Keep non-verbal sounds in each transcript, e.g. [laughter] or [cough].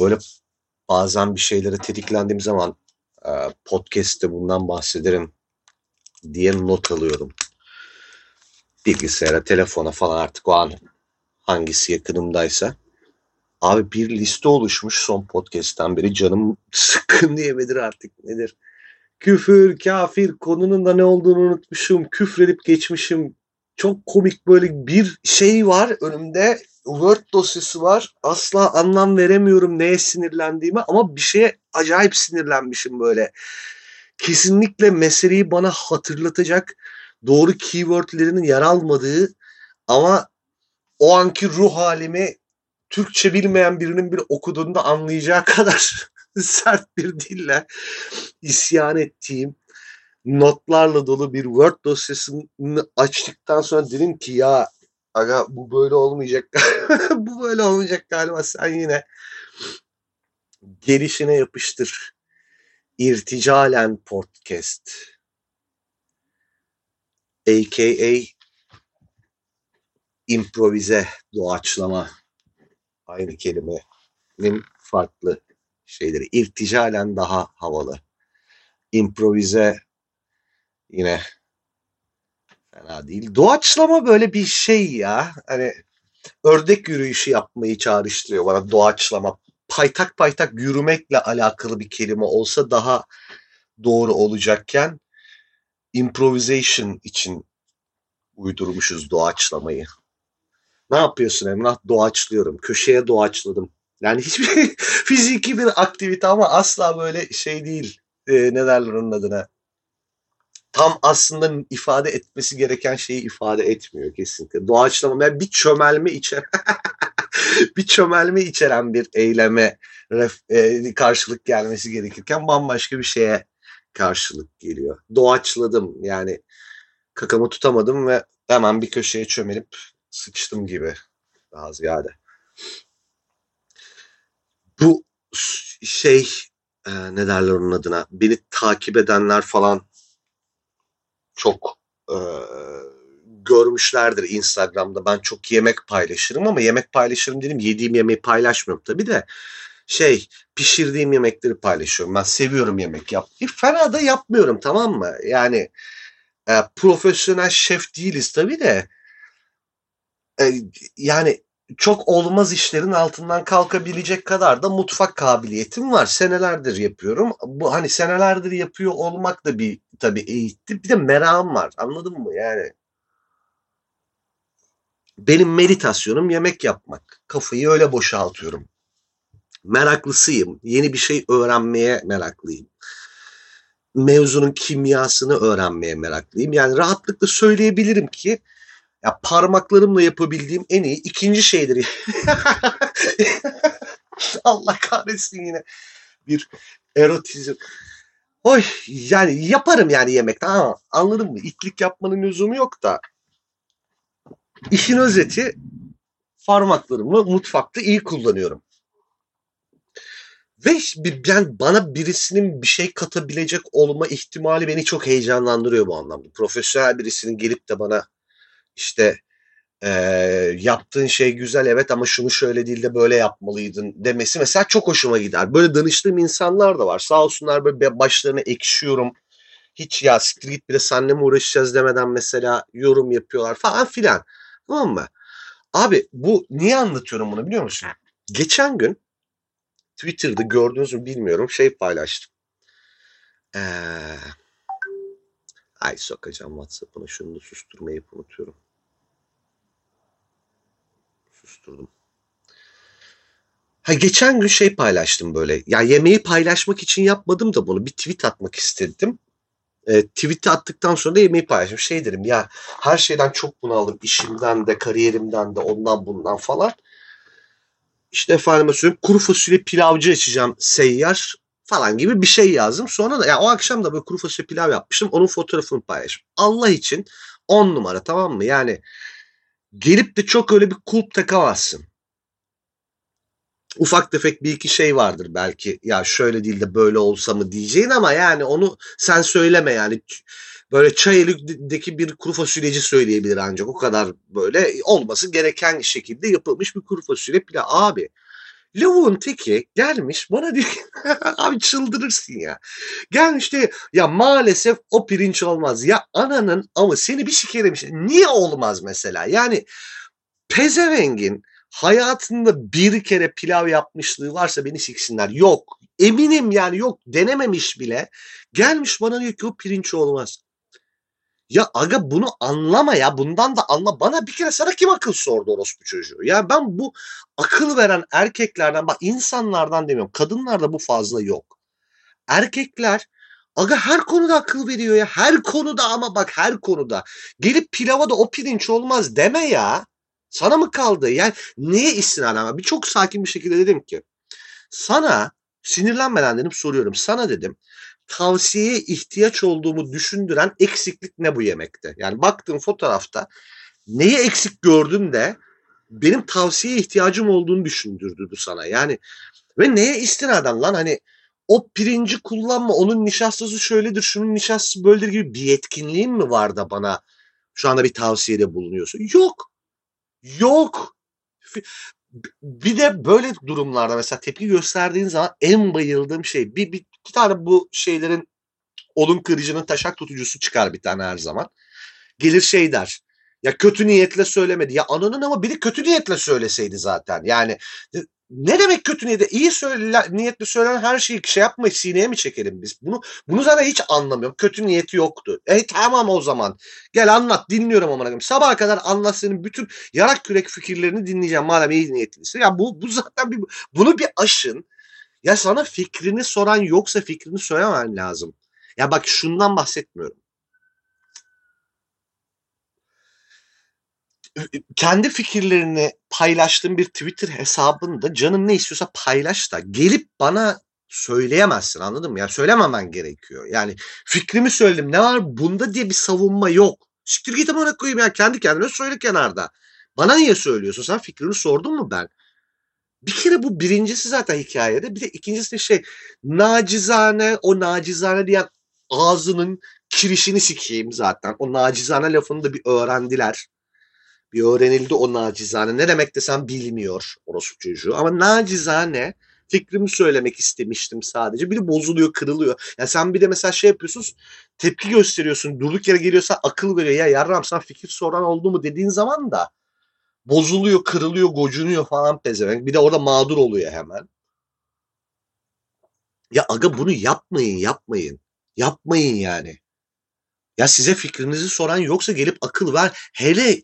böyle bazen bir şeylere tetiklendiğim zaman e, podcast'te bundan bahsederim diye not alıyorum. Bilgisayara, telefona falan artık o an hangisi yakınımdaysa. Abi bir liste oluşmuş son podcast'ten beri canım [laughs] sıkkın diyemedir artık nedir. Küfür, kafir konunun da ne olduğunu unutmuşum. Küfredip geçmişim. Çok komik böyle bir şey var önümde. Word dosyası var. Asla anlam veremiyorum neye sinirlendiğime ama bir şeye acayip sinirlenmişim böyle. Kesinlikle meseleyi bana hatırlatacak doğru keywordlerinin yer almadığı ama o anki ruh halimi Türkçe bilmeyen birinin bir okuduğunda anlayacağı [laughs] kadar sert bir dille isyan ettiğim notlarla dolu bir Word dosyasını açtıktan sonra dedim ki ya aga bu böyle olmayacak [laughs] bu böyle olmayacak galiba sen yine gelişine yapıştır. İrticalen Podcast a.k.a. improvize doğaçlama aynı kelimenin farklı şeyleri. İrticalen daha havalı. Improvize yine fena değil. Doğaçlama böyle bir şey ya. Hani ördek yürüyüşü yapmayı çağrıştırıyor bana doğaçlama. Paytak paytak yürümekle alakalı bir kelime olsa daha doğru olacakken improvisation için uydurmuşuz doğaçlamayı. Ne yapıyorsun Emrah? Doğaçlıyorum. Köşeye doğaçladım. Yani hiçbir [laughs] fiziki bir aktivite ama asla böyle şey değil. Ee, ne derler onun adına? Tam aslında ifade etmesi gereken şeyi ifade etmiyor kesinlikle. Doğaçlama yani bir çömelme içeren [laughs] bir çömelme içeren bir eyleme ref, e, karşılık gelmesi gerekirken bambaşka bir şeye karşılık geliyor. Doğaçladım yani kakamı tutamadım ve hemen bir köşeye çömelip sıçtım gibi daha ziyade. Bu şey e, ne derler onun adına beni takip edenler falan çok e, görmüşlerdir Instagram'da. Ben çok yemek paylaşırım ama yemek paylaşırım dedim yediğim yemeği paylaşmıyorum tabii de şey pişirdiğim yemekleri paylaşıyorum. Ben seviyorum yemek yapmayı. Fena da yapmıyorum tamam mı? Yani e, profesyonel şef değiliz tabii de e, yani çok olmaz işlerin altından kalkabilecek kadar da mutfak kabiliyetim var. Senelerdir yapıyorum. Bu hani senelerdir yapıyor olmak da bir tabii eğitti. Bir de merakım var. Anladın mı? Yani benim meditasyonum yemek yapmak. Kafayı öyle boşaltıyorum meraklısıyım. Yeni bir şey öğrenmeye meraklıyım. Mevzunun kimyasını öğrenmeye meraklıyım. Yani rahatlıkla söyleyebilirim ki ya parmaklarımla yapabildiğim en iyi ikinci şeydir. [laughs] Allah kahretsin yine bir erotizm. Oy yani yaparım yani yemek tamam anladın mı? İtlik yapmanın lüzumu yok da. İşin özeti parmaklarımı mutfakta iyi kullanıyorum. Ve yani bana birisinin bir şey katabilecek olma ihtimali beni çok heyecanlandırıyor bu anlamda. Profesyonel birisinin gelip de bana işte e, yaptığın şey güzel evet ama şunu şöyle değil de böyle yapmalıydın demesi mesela çok hoşuma gider. Böyle danıştığım insanlar da var. Sağ olsunlar böyle başlarına ekşiyorum. Hiç ya siktir git bile senle mi uğraşacağız demeden mesela yorum yapıyorlar falan filan. Tamam mı? Abi bu niye anlatıyorum bunu biliyor musun? Geçen gün Twitter'da gördünüz mü bilmiyorum şey paylaştım. Ee, ay sokacağım WhatsApp'ını şunu da susturmayı unutuyorum. Susturdum. Ha geçen gün şey paylaştım böyle. Ya yemeği paylaşmak için yapmadım da bunu bir tweet atmak istedim. E, tweet'i attıktan sonra da yemeği paylaştım. Şey dedim ya her şeyden çok bunaldım. işimden de, kariyerimden de, ondan bundan falan işte efendime söyleyeyim kuru fasulye pilavcı açacağım seyyar falan gibi bir şey yazdım. Sonra da ya o akşam da böyle kuru fasulye pilav yapmıştım. Onun fotoğrafını paylaştım. Allah için on numara tamam mı? Yani gelip de çok öyle bir kulp takamazsın. Ufak tefek bir iki şey vardır belki. Ya şöyle değil de böyle olsa mı diyeceğin ama yani onu sen söyleme yani böyle Çayeli'deki bir kuru fasulyeci söyleyebilir ancak o kadar böyle olması gereken şekilde yapılmış bir kuru fasulye pilav. Abi Lavuğun teki gelmiş bana diyor ki [laughs] abi çıldırırsın ya. Gelmiş diyor ya maalesef o pirinç olmaz. Ya ananın ama seni bir sikerim. Niye olmaz mesela? Yani pezevengin hayatında bir kere pilav yapmışlığı varsa beni siksinler. Yok. Eminim yani yok denememiş bile. Gelmiş bana diyor ki o pirinç olmaz. Ya aga bunu anlama ya. Bundan da anla. Bana bir kere sana kim akıl sordu orospu çocuğu? Ya ben bu akıl veren erkeklerden bak insanlardan demiyorum. Kadınlarda bu fazla yok. Erkekler aga her konuda akıl veriyor ya. Her konuda ama bak her konuda. Gelip pilava da o pirinç olmaz deme ya. Sana mı kaldı? Yani neye istinaden ama? Bir çok sakin bir şekilde dedim ki sana sinirlenmeden dedim soruyorum. Sana dedim tavsiyeye ihtiyaç olduğumu düşündüren eksiklik ne bu yemekte? Yani baktığım fotoğrafta neyi eksik gördün de benim tavsiyeye ihtiyacım olduğunu düşündürdü bu sana. Yani ve neye istinaden lan hani o pirinci kullanma onun nişastası şöyledir şunun nişastası böyledir gibi bir yetkinliğin mi var da bana şu anda bir tavsiyede bulunuyorsun? Yok. Yok. Bir de böyle durumlarda mesela tepki gösterdiğin zaman en bayıldığım şey bir, bir iki tane bu şeylerin olun kırıcının taşak tutucusu çıkar bir tane her zaman. Gelir şey der. Ya kötü niyetle söylemedi. Ya ananın ama biri kötü niyetle söyleseydi zaten. Yani ne demek kötü niyetle? İyi söyle, niyetle söylenen her şeyi şey yapmayı sineye mi çekelim biz? Bunu bunu zaten hiç anlamıyorum. Kötü niyeti yoktu. E tamam o zaman. Gel anlat dinliyorum amına koyayım. Sabaha kadar anlat senin bütün yarak kürek fikirlerini dinleyeceğim madem iyi niyetliyse. Ya bu bu zaten bir bunu bir aşın. Ya sana fikrini soran yoksa fikrini söylemen lazım. Ya bak şundan bahsetmiyorum. kendi fikirlerini paylaştığım bir Twitter hesabında canın ne istiyorsa paylaş da gelip bana söyleyemezsin anladın mı? Ya söylememen gerekiyor. Yani fikrimi söyledim ne var bunda diye bir savunma yok. Siktir git amına koyayım ya kendi kendine söyle kenarda. Bana niye söylüyorsun? Sen fikrini sordun mu ben? Bir kere bu birincisi zaten hikayede. Bir de ikincisi de şey nacizane o nacizane diyen ağzının kirişini sikeyim zaten. O nacizane lafını da bir öğrendiler bir öğrenildi o nacizane. Ne demek desem bilmiyor orospu çocuğu. Ama nacizane fikrimi söylemek istemiştim sadece. Bir de bozuluyor, kırılıyor. Ya sen bir de mesela şey yapıyorsun, tepki gösteriyorsun. Durduk yere geliyorsa akıl veriyor. Ya yarram sen fikir soran oldu mu dediğin zaman da bozuluyor, kırılıyor, gocunuyor falan pezevenk. Bir de orada mağdur oluyor hemen. Ya aga bunu yapmayın, yapmayın. Yapmayın yani. Ya size fikrinizi soran yoksa gelip akıl ver. Hele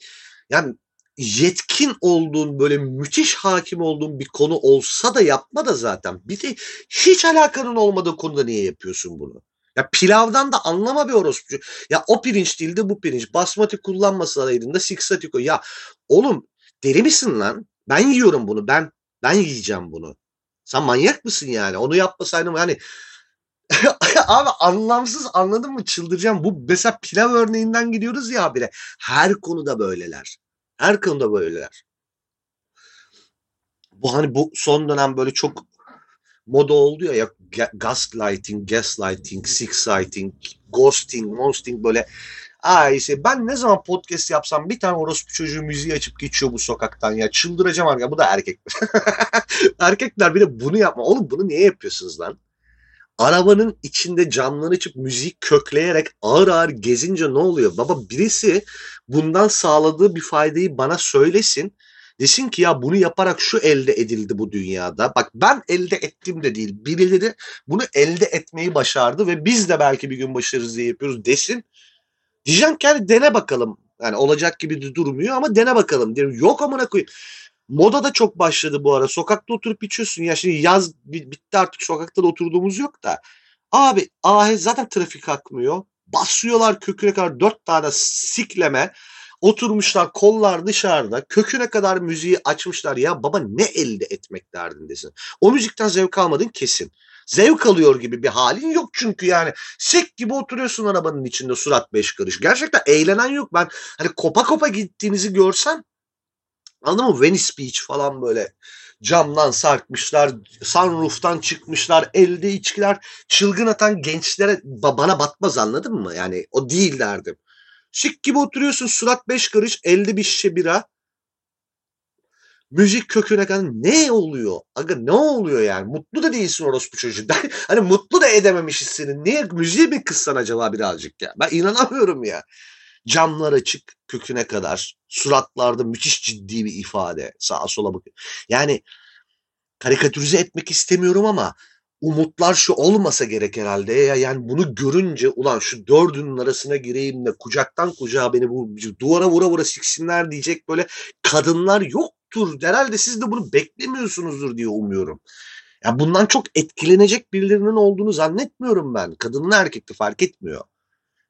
yani yetkin olduğun böyle müthiş hakim olduğun bir konu olsa da yapma da zaten. Bir de hiç alakanın olmadığı konuda niye yapıyorsun bunu? Ya pilavdan da anlama bir orospu. Ya o pirinç değil de bu pirinç. Basmati kullanmasaydın da siksatiko. Ya oğlum deli misin lan? Ben yiyorum bunu. Ben ben yiyeceğim bunu. Sen manyak mısın yani? Onu yapmasaydım yani [laughs] abi anlamsız anladın mı? Çıldıracağım. Bu mesela pilav örneğinden gidiyoruz ya abire. Her konuda böyleler. Her konuda böyleler. Bu hani bu son dönem böyle çok moda oldu ya, ya gaslighting, gaslighting, six-sighting, ghosting, ghosting böyle İşte ben ne zaman podcast yapsam bir tane orospu çocuğu müziği açıp geçiyor bu sokaktan ya. Çıldıracağım ya bu da erkekler. [laughs] erkekler bir de bunu yapma. Oğlum bunu niye yapıyorsunuz lan? arabanın içinde camdan açıp müzik kökleyerek ağır ağır gezince ne oluyor? Baba birisi bundan sağladığı bir faydayı bana söylesin. Desin ki ya bunu yaparak şu elde edildi bu dünyada. Bak ben elde ettim de değil. Birileri bunu elde etmeyi başardı ve biz de belki bir gün başarırız diye yapıyoruz desin. Yani dene bakalım. Yani olacak gibi de durmuyor ama dene bakalım. Diyorum, Yok amına koyayım. Moda da çok başladı bu ara. Sokakta oturup içiyorsun. Ya şimdi yaz bitti artık sokakta da oturduğumuz yok da. Abi ah zaten trafik akmıyor. Basıyorlar köküne kadar dört tane sikleme. Oturmuşlar kollar dışarıda. Köküne kadar müziği açmışlar. Ya baba ne elde etmek derdindesin. O müzikten zevk almadın kesin. Zevk alıyor gibi bir halin yok çünkü yani. Sek gibi oturuyorsun arabanın içinde surat beş karış. Gerçekten eğlenen yok. Ben hani kopa kopa gittiğinizi görsem Anladın mı? Venice Beach falan böyle camdan sarkmışlar, sunroof'tan çıkmışlar, elde içkiler, çılgın atan gençlere bana batmaz anladın mı? Yani o değil derdim. Şık gibi oturuyorsun surat beş karış, elde bir şişe bira. Müzik köküne kadar ne oluyor? Aga ne oluyor yani? Mutlu da değilsin orospu çocuğu. [laughs] Ben, hani mutlu da edememişiz senin. Niye müziği mi kıssan acaba birazcık ya? Ben inanamıyorum ya. Camlar açık köküne kadar. Suratlarda müthiş ciddi bir ifade. Sağa sola bakıyor. Yani karikatürize etmek istemiyorum ama umutlar şu olmasa gerek herhalde. Ya yani bunu görünce ulan şu dördünün arasına gireyim de kucaktan kucağa beni bu duvara vura vura siksinler diyecek böyle kadınlar yoktur. Herhalde siz de bunu beklemiyorsunuzdur diye umuyorum. Ya bundan çok etkilenecek birilerinin olduğunu zannetmiyorum ben. Kadınlı erkekli fark etmiyor.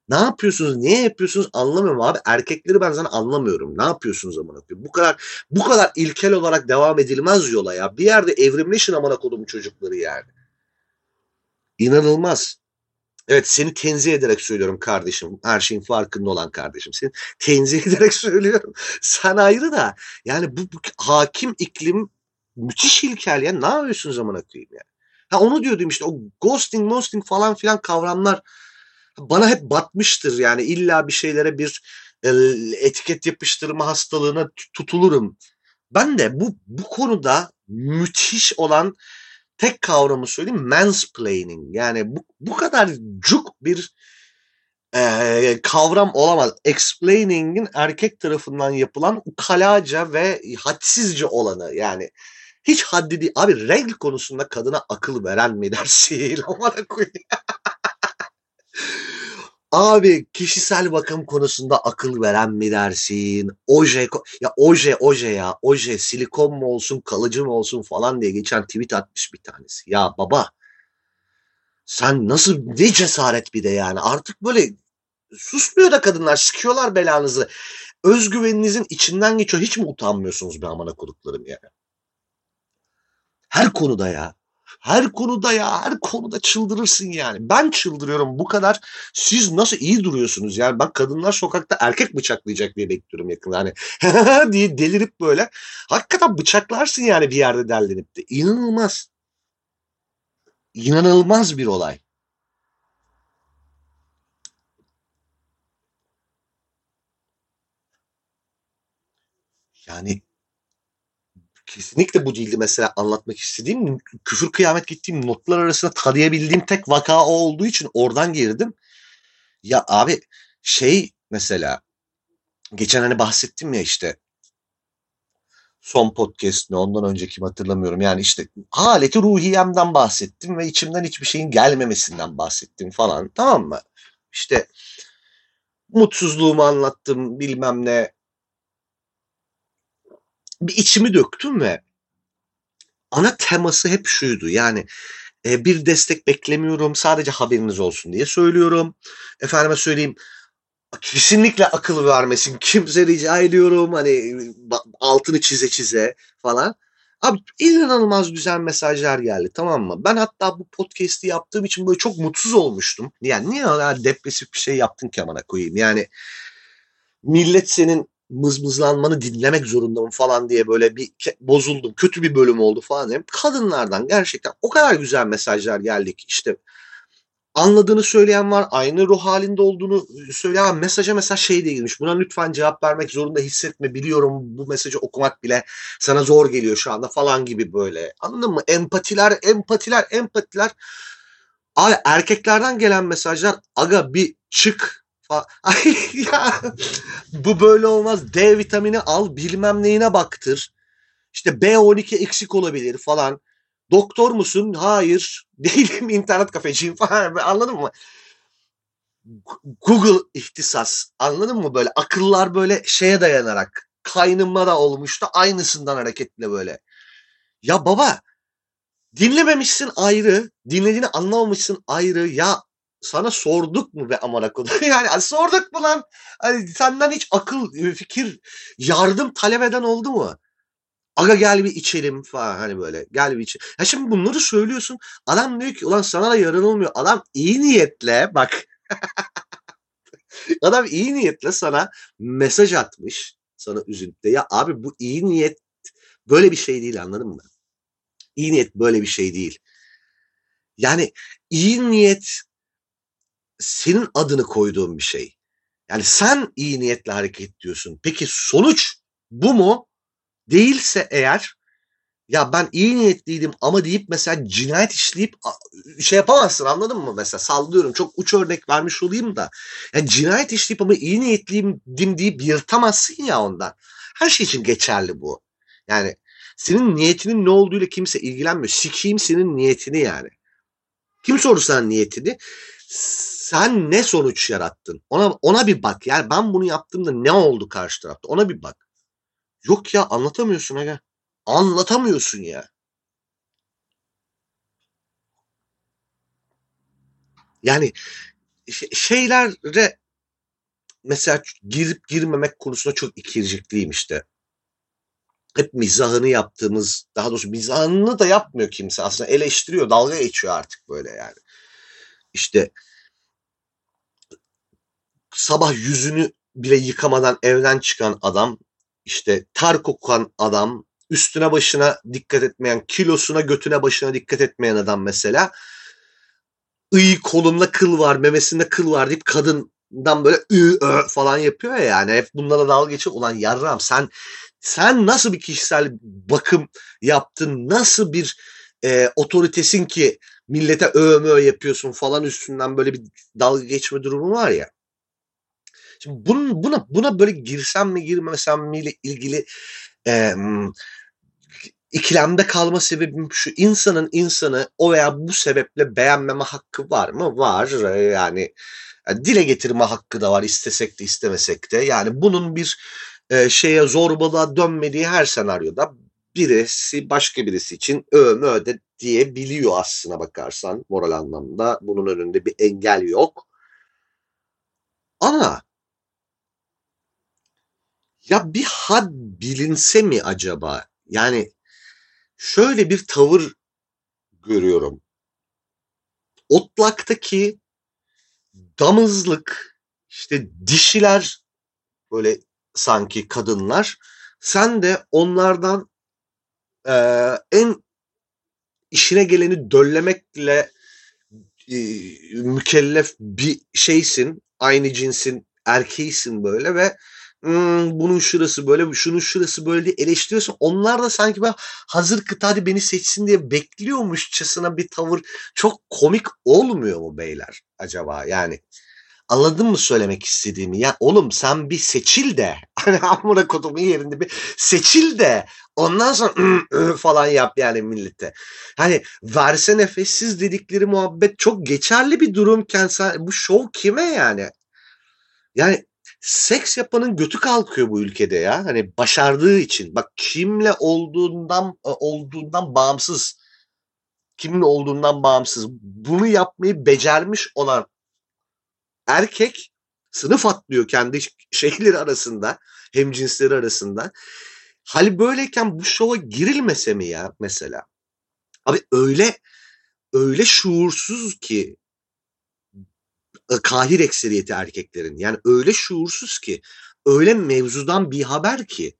Ne yapıyorsunuz? Niye yapıyorsunuz? Anlamıyorum abi. Erkekleri ben zaten anlamıyorum. Ne yapıyorsunuz amına koyayım? Bu kadar bu kadar ilkel olarak devam edilmez yola ya. Bir yerde evrimleşin amına kodumun çocukları yani. İnanılmaz. Evet seni tenzih ederek söylüyorum kardeşim. Her şeyin farkında olan kardeşim. Seni tenzih [laughs] ederek söylüyorum. Sen ayrı da yani bu, bu hakim iklim müthiş ilkel ya. Ne yapıyorsunuz amına koyayım ya? Ha onu diyordum işte o ghosting, ghosting falan filan kavramlar bana hep batmıştır yani illa bir şeylere bir e, etiket yapıştırma hastalığına tutulurum. Ben de bu bu konuda müthiş olan tek kavramı söyleyeyim mansplaining. Yani bu, bu kadar cuk bir e, kavram olamaz. Explaining'in erkek tarafından yapılan ukalaca ve hadsizce olanı yani hiç haddi değil. Abi regl konusunda kadına akıl veren mi dersin? [laughs] Amına koyayım. Abi kişisel bakım konusunda akıl veren mi dersin? Oje ya oje oje ya oje silikon mu olsun kalıcı mı olsun falan diye geçen tweet atmış bir tanesi. Ya baba sen nasıl ne cesaret bir de yani artık böyle susmuyor da kadınlar sıkıyorlar belanızı. Özgüveninizin içinden geçiyor. Hiç mi utanmıyorsunuz be amana koduklarım yani? Her konuda ya. Her konuda ya her konuda çıldırırsın yani. Ben çıldırıyorum bu kadar. Siz nasıl iyi duruyorsunuz yani. Bak kadınlar sokakta erkek bıçaklayacak diye bekliyorum yakında. Hani [laughs] diye delirip böyle. Hakikaten bıçaklarsın yani bir yerde derlenip de. İnanılmaz. İnanılmaz bir olay. Yani kesinlikle bu değildi mesela anlatmak istediğim. Küfür kıyamet gittiğim notlar arasında tadayabildiğim tek vaka o olduğu için oradan girdim. Ya abi şey mesela geçen hani bahsettim ya işte son podcast ne ondan önceki hatırlamıyorum. Yani işte haleti ruhiyemden bahsettim ve içimden hiçbir şeyin gelmemesinden bahsettim falan tamam mı? İşte mutsuzluğumu anlattım bilmem ne bir içimi döktüm ve ana teması hep şuydu. Yani e, bir destek beklemiyorum. Sadece haberiniz olsun diye söylüyorum. Efendime söyleyeyim kesinlikle akıl vermesin. Kimse rica ediyorum. Hani altını çize çize falan. Abi inanılmaz güzel mesajlar geldi tamam mı? Ben hatta bu podcast'i yaptığım için böyle çok mutsuz olmuştum. Yani niye öyle depresif bir şey yaptın ki amına koyayım? Yani millet senin mızmızlanmanı dinlemek zorundayım falan diye böyle bir bozuldum. Kötü bir bölüm oldu falan diye. Kadınlardan gerçekten o kadar güzel mesajlar geldi ki işte anladığını söyleyen var, aynı ruh halinde olduğunu söyleyen. Mesaja mesela şey diye girmiş. Buna lütfen cevap vermek zorunda hissetme. Biliyorum bu mesajı okumak bile sana zor geliyor şu anda falan gibi böyle. Anladın mı? Empatiler, empatiler, empatiler. Abi erkeklerden gelen mesajlar aga bir çık [laughs] ya bu böyle olmaz. D vitamini al bilmem neyine baktır. İşte B12 eksik olabilir falan. Doktor musun? Hayır. [laughs] Değilim internet kafeciyim falan. Anladın mı? Google ihtisas. Anladın mı böyle? Akıllar böyle şeye dayanarak. Kaynımma da olmuştu. Aynısından hareketle böyle. Ya baba dinlememişsin ayrı. Dinlediğini anlamamışsın ayrı. Ya sana sorduk mu be amına kodum? [laughs] yani, yani sorduk mu lan? Hani senden hiç akıl, fikir, yardım talep eden oldu mu? Aga gel bir içelim falan hani böyle gel bir içelim. Ya şimdi bunları söylüyorsun. Adam diyor ki ulan sana da yaranılmıyor. Adam iyi niyetle bak. [laughs] Adam iyi niyetle sana mesaj atmış. Sana üzüntü. Ya abi bu iyi niyet böyle bir şey değil anladın mı? İyi niyet böyle bir şey değil. Yani iyi niyet senin adını koyduğun bir şey. Yani sen iyi niyetle hareket diyorsun. Peki sonuç bu mu? Değilse eğer ya ben iyi niyetliydim ama deyip mesela cinayet işleyip şey yapamazsın anladın mı mesela sallıyorum çok uç örnek vermiş olayım da yani cinayet işleyip ama iyi niyetliydim deyip yırtamazsın ya ondan. Her şey için geçerli bu. Yani senin niyetinin ne olduğuyla kimse ilgilenmiyor. Sikiyim senin niyetini yani. Kim sordu sana niyetini? Sen ne sonuç yarattın? Ona ona bir bak. Yani ben bunu yaptığımda ne oldu karşı tarafta? Ona bir bak. Yok ya anlatamıyorsun aga. Anlatamıyorsun ya. Yani şeylere mesela girip girmemek konusunda çok ikircikliyim işte. Hep mizahını yaptığımız, daha doğrusu mizahını da yapmıyor kimse aslında eleştiriyor, dalga geçiyor artık böyle yani. İşte sabah yüzünü bile yıkamadan evden çıkan adam, işte ter kokan adam, üstüne başına dikkat etmeyen, kilosuna götüne başına dikkat etmeyen adam mesela iyi kolumda kıl var, memesinde kıl var deyip kadından böyle ı, ö falan yapıyor ya yani. Hep bunlara dalga geçiyor. Ulan yarram sen sen nasıl bir kişisel bakım yaptın? Nasıl bir e, otoritesin ki millete övmö yapıyorsun falan üstünden böyle bir dalga geçme durumu var ya. Şimdi bunun, buna buna böyle girsem mi girmesem mi ile ilgili e, ikilemde kalma sebebim şu insanın insanı o veya bu sebeple beğenmeme hakkı var mı? Var yani, yani dile getirme hakkı da var istesek de istemesek de yani bunun bir e, şeye zorbalığa dönmediği her senaryoda birisi başka birisi için övme öde diyebiliyor aslına bakarsan moral anlamda bunun önünde bir engel yok. Ama ya bir had bilinse mi acaba? Yani şöyle bir tavır görüyorum. Otlak'taki damızlık işte dişiler böyle sanki kadınlar sen de onlardan e, en işine geleni döllemekle e, mükellef bir şeysin aynı cinsin erkeğisin böyle ve hmm, bunun şurası böyle, şunun şurası böyle diye eleştiriyorsun. Onlar da sanki ben hazır kıta hadi beni seçsin diye bekliyormuşçasına bir tavır çok komik olmuyor mu beyler acaba? Yani Anladın mı söylemek istediğimi? Ya oğlum sen bir seçil de [laughs] hani amına kodumun yerinde bir seçil de ondan sonra falan yap yani millete. Hani verse nefessiz dedikleri muhabbet çok geçerli bir durumken sen bu şov kime yani? Yani seks yapanın götü kalkıyor bu ülkede ya. Hani başardığı için. Bak kimle olduğundan e, olduğundan bağımsız. Kimin olduğundan bağımsız. Bunu yapmayı becermiş olan erkek sınıf atlıyor kendi [laughs] şeyleri arasında. Hem cinsleri arasında. Hal böyleyken bu şova girilmese mi ya mesela? Abi öyle öyle şuursuz ki kahir ekseriyeti erkeklerin. Yani öyle şuursuz ki, öyle mevzudan bir haber ki.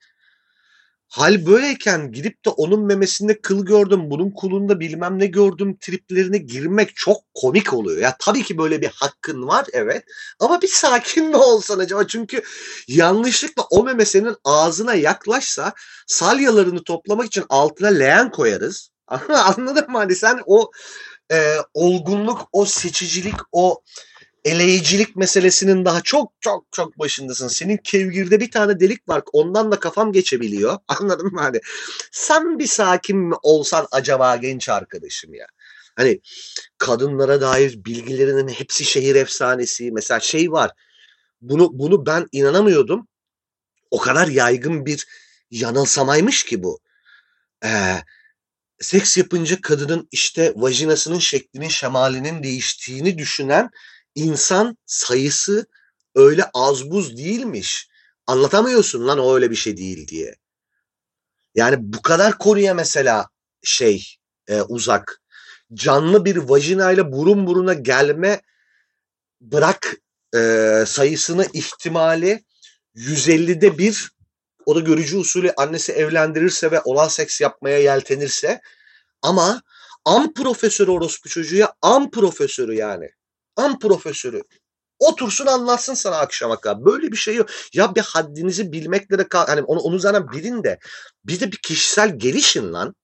Hal böyleyken gidip de onun memesinde kıl gördüm, bunun kulunda bilmem ne gördüm triplerine girmek çok komik oluyor. Ya tabii ki böyle bir hakkın var evet ama bir sakin mi olsan acaba? Çünkü yanlışlıkla o meme senin ağzına yaklaşsa salyalarını toplamak için altına leğen koyarız. [laughs] Anladın mı? Hani sen o e, olgunluk, o seçicilik, o eleyicilik meselesinin daha çok çok çok başındasın. Senin kevgirde bir tane delik var. Ondan da kafam geçebiliyor. [laughs] Anladın mı? Hani sen bir sakin mi olsan acaba genç arkadaşım ya. Hani kadınlara dair bilgilerinin hepsi şehir efsanesi. Mesela şey var. Bunu bunu ben inanamıyordum. O kadar yaygın bir yanılsamaymış ki bu. Ee, seks yapınca kadının işte vajinasının şeklinin, şemalinin değiştiğini düşünen insan sayısı öyle az buz değilmiş. Anlatamıyorsun lan o öyle bir şey değil diye. Yani bu kadar konuya mesela şey e, uzak. Canlı bir vajinayla burun buruna gelme bırak e, sayısını ihtimali 150'de bir o da görücü usulü annesi evlendirirse ve olan seks yapmaya yeltenirse ama am profesörü orospu çocuğu ya am profesörü yani am profesörü Otursun anlatsın sana akşama kadar. Böyle bir şey yok. Ya bir haddinizi bilmekle de kal hani onu, onu zaten bilin de bir de bir kişisel gelişin lan.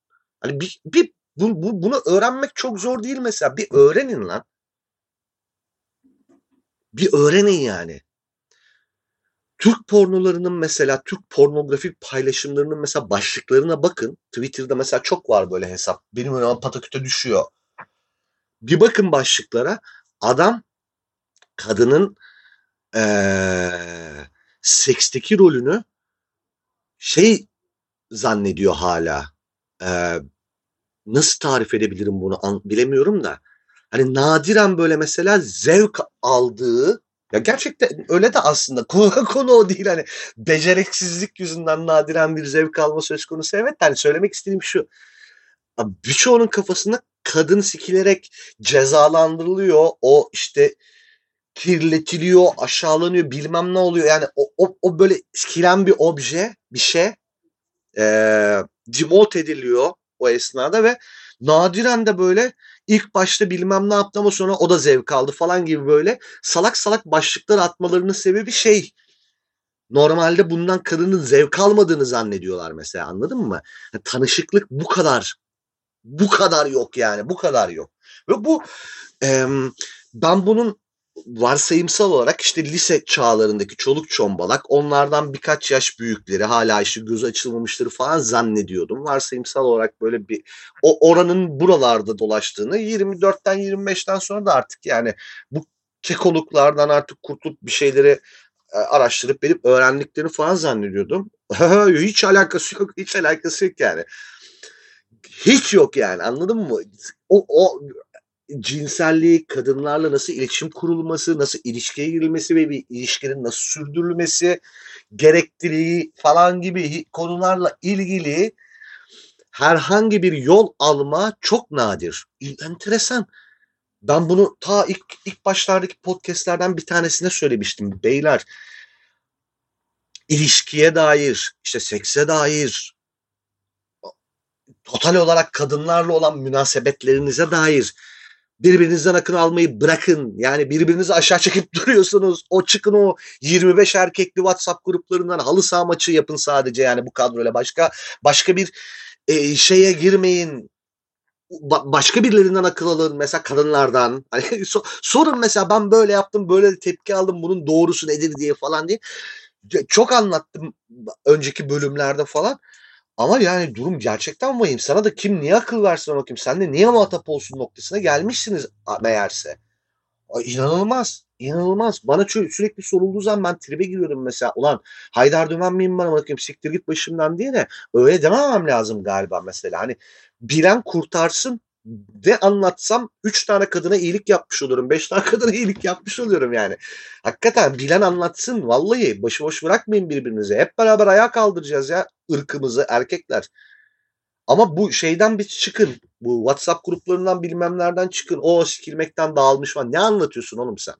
Hani bir, bir bu, bu, bunu öğrenmek çok zor değil mesela. Bir öğrenin lan. Bir öğrenin yani. Türk pornolarının mesela Türk pornografik paylaşımlarının mesela başlıklarına bakın. Twitter'da mesela çok var böyle hesap. Benim önüme pataküte düşüyor. Bir bakın başlıklara. Adam kadının ee, seksteki rolünü şey zannediyor hala. Ee, nasıl tarif edebilirim bunu an, bilemiyorum da. Hani nadiren böyle mesela zevk aldığı ya gerçekten öyle de aslında [laughs] konu, konu o değil hani beceriksizlik yüzünden nadiren bir zevk alma söz konusu evet hani söylemek istediğim şu birçoğunun kafasında kadın sikilerek cezalandırılıyor o işte kirletiliyor aşağılanıyor bilmem ne oluyor yani o, o, o böyle sikilen bir obje bir şey e, demote ediliyor o esnada ve nadiren de böyle ilk başta bilmem ne yaptı ama sonra o da zevk aldı falan gibi böyle salak salak başlıklar atmalarının sebebi şey normalde bundan kadının zevk almadığını zannediyorlar mesela anladın mı? Yani tanışıklık bu kadar bu kadar yok yani bu kadar yok. Ve bu e, ben bunun varsayımsal olarak işte lise çağlarındaki çoluk çombalak onlardan birkaç yaş büyükleri hala işte gözü açılmamışları falan zannediyordum. Varsayımsal olarak böyle bir o oranın buralarda dolaştığını 24'ten 25'ten sonra da artık yani bu kekoluklardan artık kurtulup bir şeyleri e, araştırıp benim öğrendiklerini falan zannediyordum. [laughs] hiç alakası yok, hiç alakası yok yani. Hiç yok yani anladın mı? O, o cinselliği, kadınlarla nasıl iletişim kurulması, nasıl ilişkiye girilmesi ve bir ilişkinin nasıl sürdürülmesi gerekliliği falan gibi konularla ilgili herhangi bir yol alma çok nadir. Enteresan. Ben bunu ta ilk, ilk başlardaki podcastlerden bir tanesine söylemiştim. Beyler ilişkiye dair, işte sekse dair, total olarak kadınlarla olan münasebetlerinize dair birbirinizden akın almayı bırakın. Yani birbirinizi aşağı çekip [laughs] duruyorsunuz. O çıkın o 25 erkekli WhatsApp gruplarından halı saha maçı yapın sadece yani bu kadroyla. Başka başka bir e, şeye girmeyin. Ba- başka birilerinden akıl alın. Mesela kadınlardan. [laughs] Hani so- sorun mesela ben böyle yaptım böyle tepki aldım bunun doğrusu nedir diye falan diye. Çok anlattım önceki bölümlerde falan. Ama yani durum gerçekten vahim. Sana da kim niye akıl versin bakayım. Sen de niye muhatap olsun noktasına gelmişsiniz meğerse. Ay, inanılmaz. İnanılmaz. Bana sürekli sorulduğu zaman ben tribe giriyorum mesela. Ulan Haydar Dümen miyim bana bakayım siktir git başımdan diye de öyle dememem lazım galiba mesela. Hani bilen kurtarsın de anlatsam 3 tane kadına iyilik yapmış olurum. 5 tane kadına [laughs] iyilik yapmış oluyorum yani. Hakikaten bilen anlatsın. Vallahi başıboş bırakmayın birbirinize. Hep beraber ayağa kaldıracağız ya ırkımızı erkekler. Ama bu şeyden bir çıkın. Bu WhatsApp gruplarından bilmemlerden çıkın. O sikilmekten dağılmış falan. Ne anlatıyorsun oğlum sen?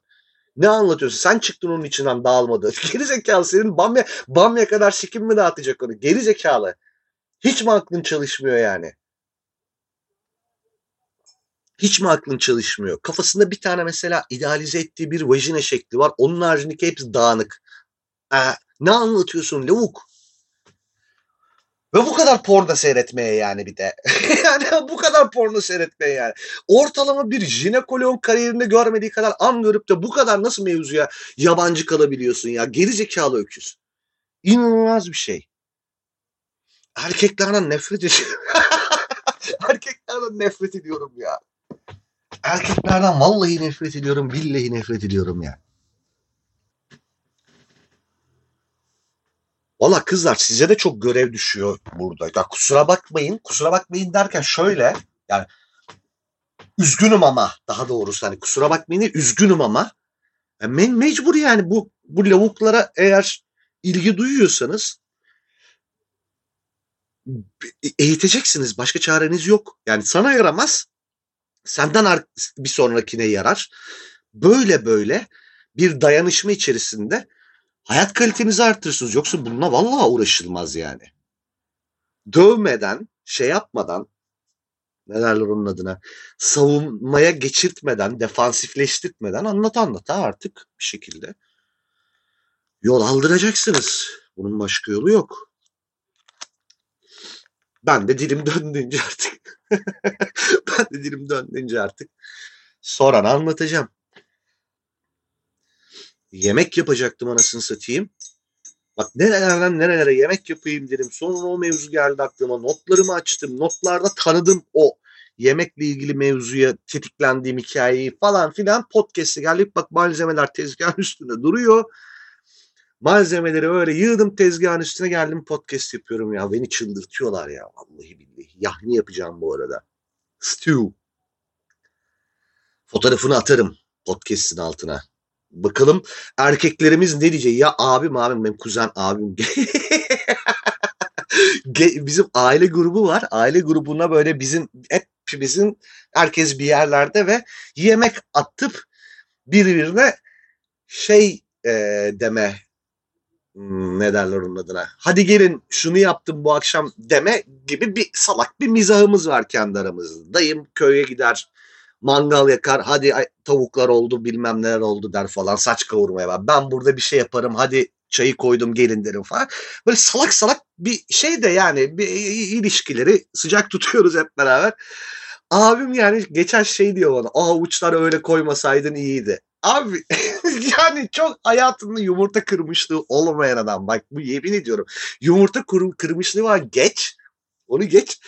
Ne anlatıyorsun? Sen çıktın onun içinden dağılmadı. [laughs] Geri zekalı senin bamya, bamya kadar sikim mi dağıtacak onu? Geri zekalı. Hiç mi aklın çalışmıyor yani? Hiç mi aklın çalışmıyor? Kafasında bir tane mesela idealize ettiği bir vajine şekli var. Onun haricindeki hepsi dağınık. Ee, ne anlatıyorsun lavuk? Ve bu kadar porno seyretmeye yani bir de. [laughs] yani bu kadar porno seyretmeye yani. Ortalama bir jinekoloğun kariyerinde görmediği kadar an görüp de bu kadar nasıl mevzuya yabancı kalabiliyorsun ya? Geri zekalı öküz. İnanılmaz bir şey. Erkeklerden nefret ediyorum. [laughs] Erkeklerden nefret ediyorum ya. Erkeklerden vallahi nefret ediyorum, billahi nefret ediyorum ya. Valla kızlar size de çok görev düşüyor burada. Ya kusura bakmayın. Kusura bakmayın derken şöyle yani üzgünüm ama daha doğrusu hani kusura bakmayın üzgünüm ama yani me mecbur yani bu bu lavuklara eğer ilgi duyuyorsanız eğiteceksiniz. Başka çareniz yok. Yani sana yaramaz. Senden bir sonrakine yarar. Böyle böyle bir dayanışma içerisinde hayat kalitenizi artırırsınız. Yoksa bununla vallahi uğraşılmaz yani. Dövmeden, şey yapmadan, ne derler onun adına savunmaya geçirtmeden, defansifleştirtmeden anlat anlata artık bir şekilde yol aldıracaksınız. Bunun başka yolu yok. Ben de dilim [laughs] döndüğünce artık ben de dilim döndüğünce artık soran anlatacağım. Yemek yapacaktım anasını satayım. Bak nerelerden nerelere yemek yapayım dedim. Sonra o mevzu geldi aklıma. Notlarımı açtım. Notlarda tanıdım o yemekle ilgili mevzuya tetiklendiğim hikayeyi falan filan podcast'e geldik. Bak malzemeler tezgahın üstünde duruyor. Malzemeleri öyle yığdım tezgahın üstüne geldim podcast yapıyorum ya. Beni çıldırtıyorlar ya vallahi billahi. Yahni yapacağım bu arada. Stew. Fotoğrafını atarım podcast'in altına. Bakalım erkeklerimiz ne diyecek? Ya abim abim benim kuzen abim. [laughs] bizim aile grubu var. Aile grubuna böyle bizim hep bizim herkes bir yerlerde ve yemek atıp birbirine şey e, deme ne derler onun adına. Hadi gelin şunu yaptım bu akşam deme gibi bir salak bir mizahımız var kendi aramızda. Dayım köye gider mangal yakar hadi tavuklar oldu bilmem neler oldu der falan saç kavurmaya var. Ben burada bir şey yaparım hadi çayı koydum gelin derim falan. Böyle salak salak bir şey de yani bir ilişkileri sıcak tutuyoruz hep beraber. Abim yani geçen şey diyor bana. O avuçları öyle koymasaydın iyiydi. Abi [laughs] yani çok hayatında yumurta kırmışlığı olmayan adam. Bak bu yemin ediyorum. Yumurta kır, kırmışlığı var geç. Onu geç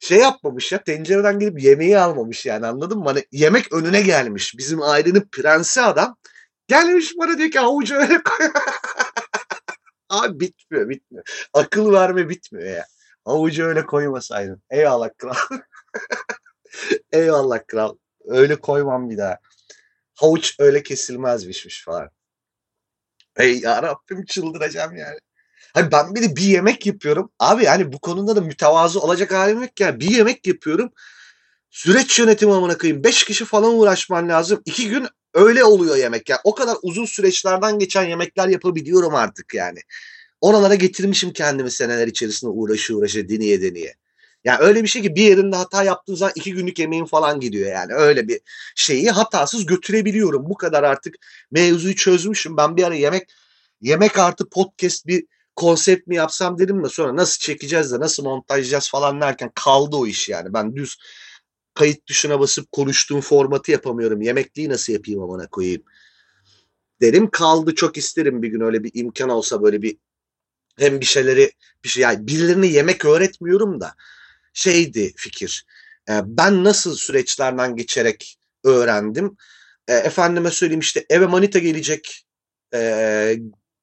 şey yapmamış ya tencereden gelip yemeği almamış yani anladın mı? Hani yemek önüne gelmiş. Bizim ailenin prensi adam. Gelmiş bana diyor ki avucu öyle koy. [laughs] Abi bitmiyor bitmiyor. Akıl verme bitmiyor ya. Avucu öyle koymasaydın. Eyvallah kral. [laughs] Eyvallah kral. Öyle koymam bir daha. Havuç öyle kesilmezmişmiş falan. Ey yarabbim çıldıracağım yani. Hani ben bir de bir yemek yapıyorum. Abi yani bu konuda da mütevazı olacak halim yok ya. Bir yemek yapıyorum. Süreç yönetimi amına koyayım. Beş kişi falan uğraşman lazım. İki gün öyle oluyor yemek ya. O kadar uzun süreçlerden geçen yemekler yapabiliyorum artık yani. Oralara getirmişim kendimi seneler içerisinde uğraşı uğraşı deneye deneye. Yani öyle bir şey ki bir yerinde hata yaptığın zaman iki günlük yemeğin falan gidiyor yani. Öyle bir şeyi hatasız götürebiliyorum. Bu kadar artık mevzuyu çözmüşüm. Ben bir ara yemek yemek artı podcast bir konsept mi yapsam dedim de sonra nasıl çekeceğiz de nasıl montajlayacağız falan derken kaldı o iş yani. Ben düz kayıt tuşuna basıp konuştuğum formatı yapamıyorum. Yemekliği nasıl yapayım amına koyayım. Dedim kaldı çok isterim bir gün öyle bir imkan olsa böyle bir hem bir şeyleri bir şey yani birilerine yemek öğretmiyorum da şeydi fikir. E, ben nasıl süreçlerden geçerek öğrendim. E, efendime söyleyeyim işte eve manita gelecek. E,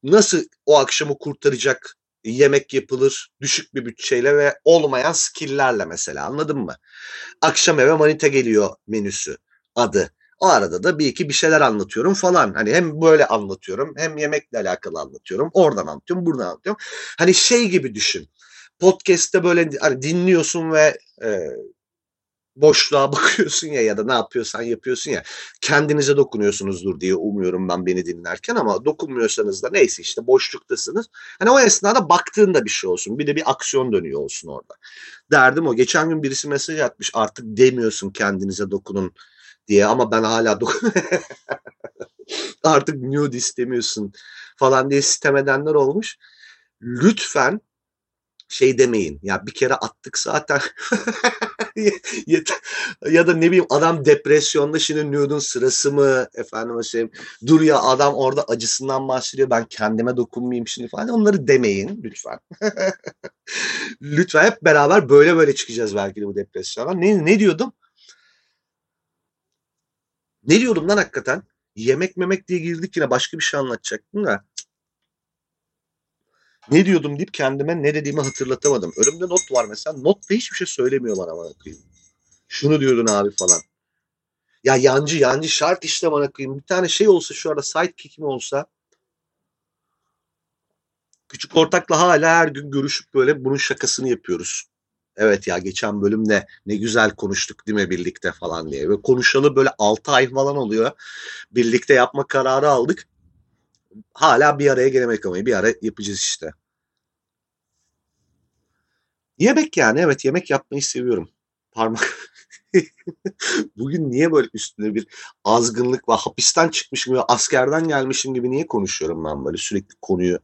nasıl o akşamı kurtaracak yemek yapılır düşük bir bütçeyle ve olmayan skill'lerle mesela anladın mı? Akşam eve manita geliyor menüsü adı. O arada da bir iki bir şeyler anlatıyorum falan. Hani hem böyle anlatıyorum hem yemekle alakalı anlatıyorum. Oradan anlatıyorum, buradan anlatıyorum. Hani şey gibi düşün. Podcast'te böyle hani dinliyorsun ve e, boşluğa [laughs] bakıyorsun ya ya da ne yapıyorsan yapıyorsun ya kendinize dokunuyorsunuzdur diye umuyorum ben beni dinlerken ama dokunmuyorsanız da neyse işte boşluktasınız. Hani o esnada baktığında bir şey olsun bir de bir aksiyon dönüyor olsun orada. Derdim o geçen gün birisi mesaj atmış artık demiyorsun kendinize dokunun diye ama ben hala dokun [laughs] artık nude istemiyorsun falan diye sistem edenler olmuş. Lütfen şey demeyin. Ya bir kere attık zaten. [laughs] ya da ne bileyim adam depresyonda şimdi nude'un sırası mı efendim şey dur ya adam orada acısından bahsediyor ben kendime dokunmayayım şimdi falan onları demeyin lütfen. [laughs] lütfen hep beraber böyle böyle çıkacağız belki de bu depresyondan. Ne, ne diyordum? Ne diyordum lan hakikaten? Yemek memek diye girdik yine başka bir şey anlatacaktım da ne diyordum deyip kendime ne dediğimi hatırlatamadım. Önümde not var mesela. Notta hiçbir şey söylemiyor bana bana koyayım. Şunu diyordun abi falan. Ya yancı yancı şart işte bana koyayım. Bir tane şey olsa şu arada sidekick'im olsa küçük ortakla hala her gün görüşüp böyle bunun şakasını yapıyoruz. Evet ya geçen bölümde ne güzel konuştuk değil mi birlikte falan diye. Ve konuşalı böyle 6 ay falan oluyor. Birlikte yapma kararı aldık hala bir araya gelemek ama bir ara yapacağız işte. Yemek yani evet yemek yapmayı seviyorum. parmak [laughs] bugün niye böyle üstüne bir azgınlık ve hapisten çıkmışım gibi askerden gelmişim gibi niye konuşuyorum ben böyle sürekli konuyu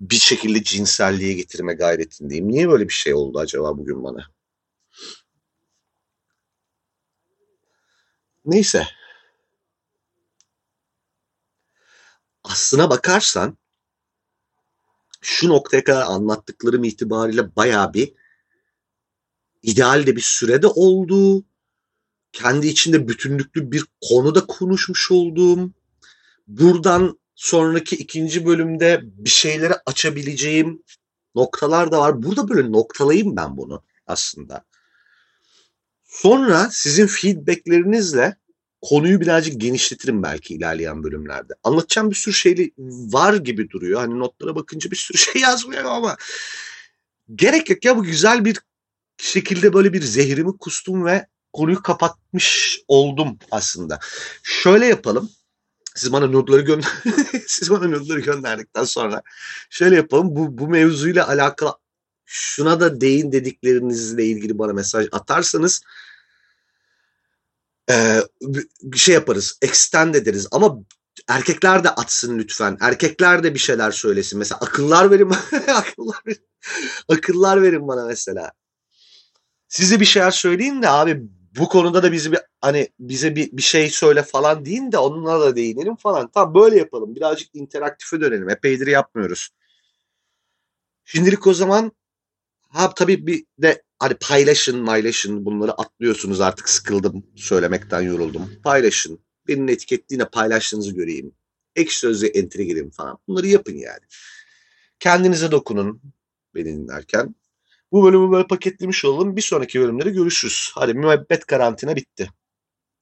bir şekilde cinselliğe getirme gayretindeyim. Niye böyle bir şey oldu acaba bugün bana? Neyse. Aslına bakarsan şu noktaya kadar anlattıklarım itibariyle bayağı bir ideal de bir sürede olduğu, kendi içinde bütünlüklü bir konuda konuşmuş olduğum, buradan sonraki ikinci bölümde bir şeyleri açabileceğim noktalar da var. Burada böyle noktalayayım ben bunu aslında. Sonra sizin feedbacklerinizle konuyu birazcık genişletirim belki ilerleyen bölümlerde. Anlatacağım bir sürü şey var gibi duruyor. Hani notlara bakınca bir sürü [laughs] şey yazmıyor ama gerek yok ya bu güzel bir şekilde böyle bir zehrimi kustum ve konuyu kapatmış oldum aslında. Şöyle yapalım. Siz bana notları gönder [laughs] siz bana notları gönderdikten sonra şöyle yapalım. Bu bu mevzuyla alakalı şuna da değin dediklerinizle ilgili bana mesaj atarsanız e, bir şey yaparız. Extend ederiz. Ama erkekler de atsın lütfen. Erkekler de bir şeyler söylesin. Mesela akıllar verin [laughs] akıllar akıllar verin bana mesela. Size bir şeyler söyleyin de abi bu konuda da bizi bir hani bize bir, bir şey söyle falan deyin de onunla da değinelim falan. Tamam böyle yapalım. Birazcık interaktife dönelim. Epeydir yapmıyoruz. Şimdilik o zaman ha tabii bir de hani paylaşın paylaşın bunları atlıyorsunuz artık sıkıldım söylemekten yoruldum. Paylaşın. Benim etiketliğine paylaştığınızı göreyim. Ek sözlü entere gireyim falan. Bunları yapın yani. Kendinize dokunun beni dinlerken. Bu bölümü böyle paketlemiş olalım. Bir sonraki bölümlerde görüşürüz. Hadi müebbet karantina bitti.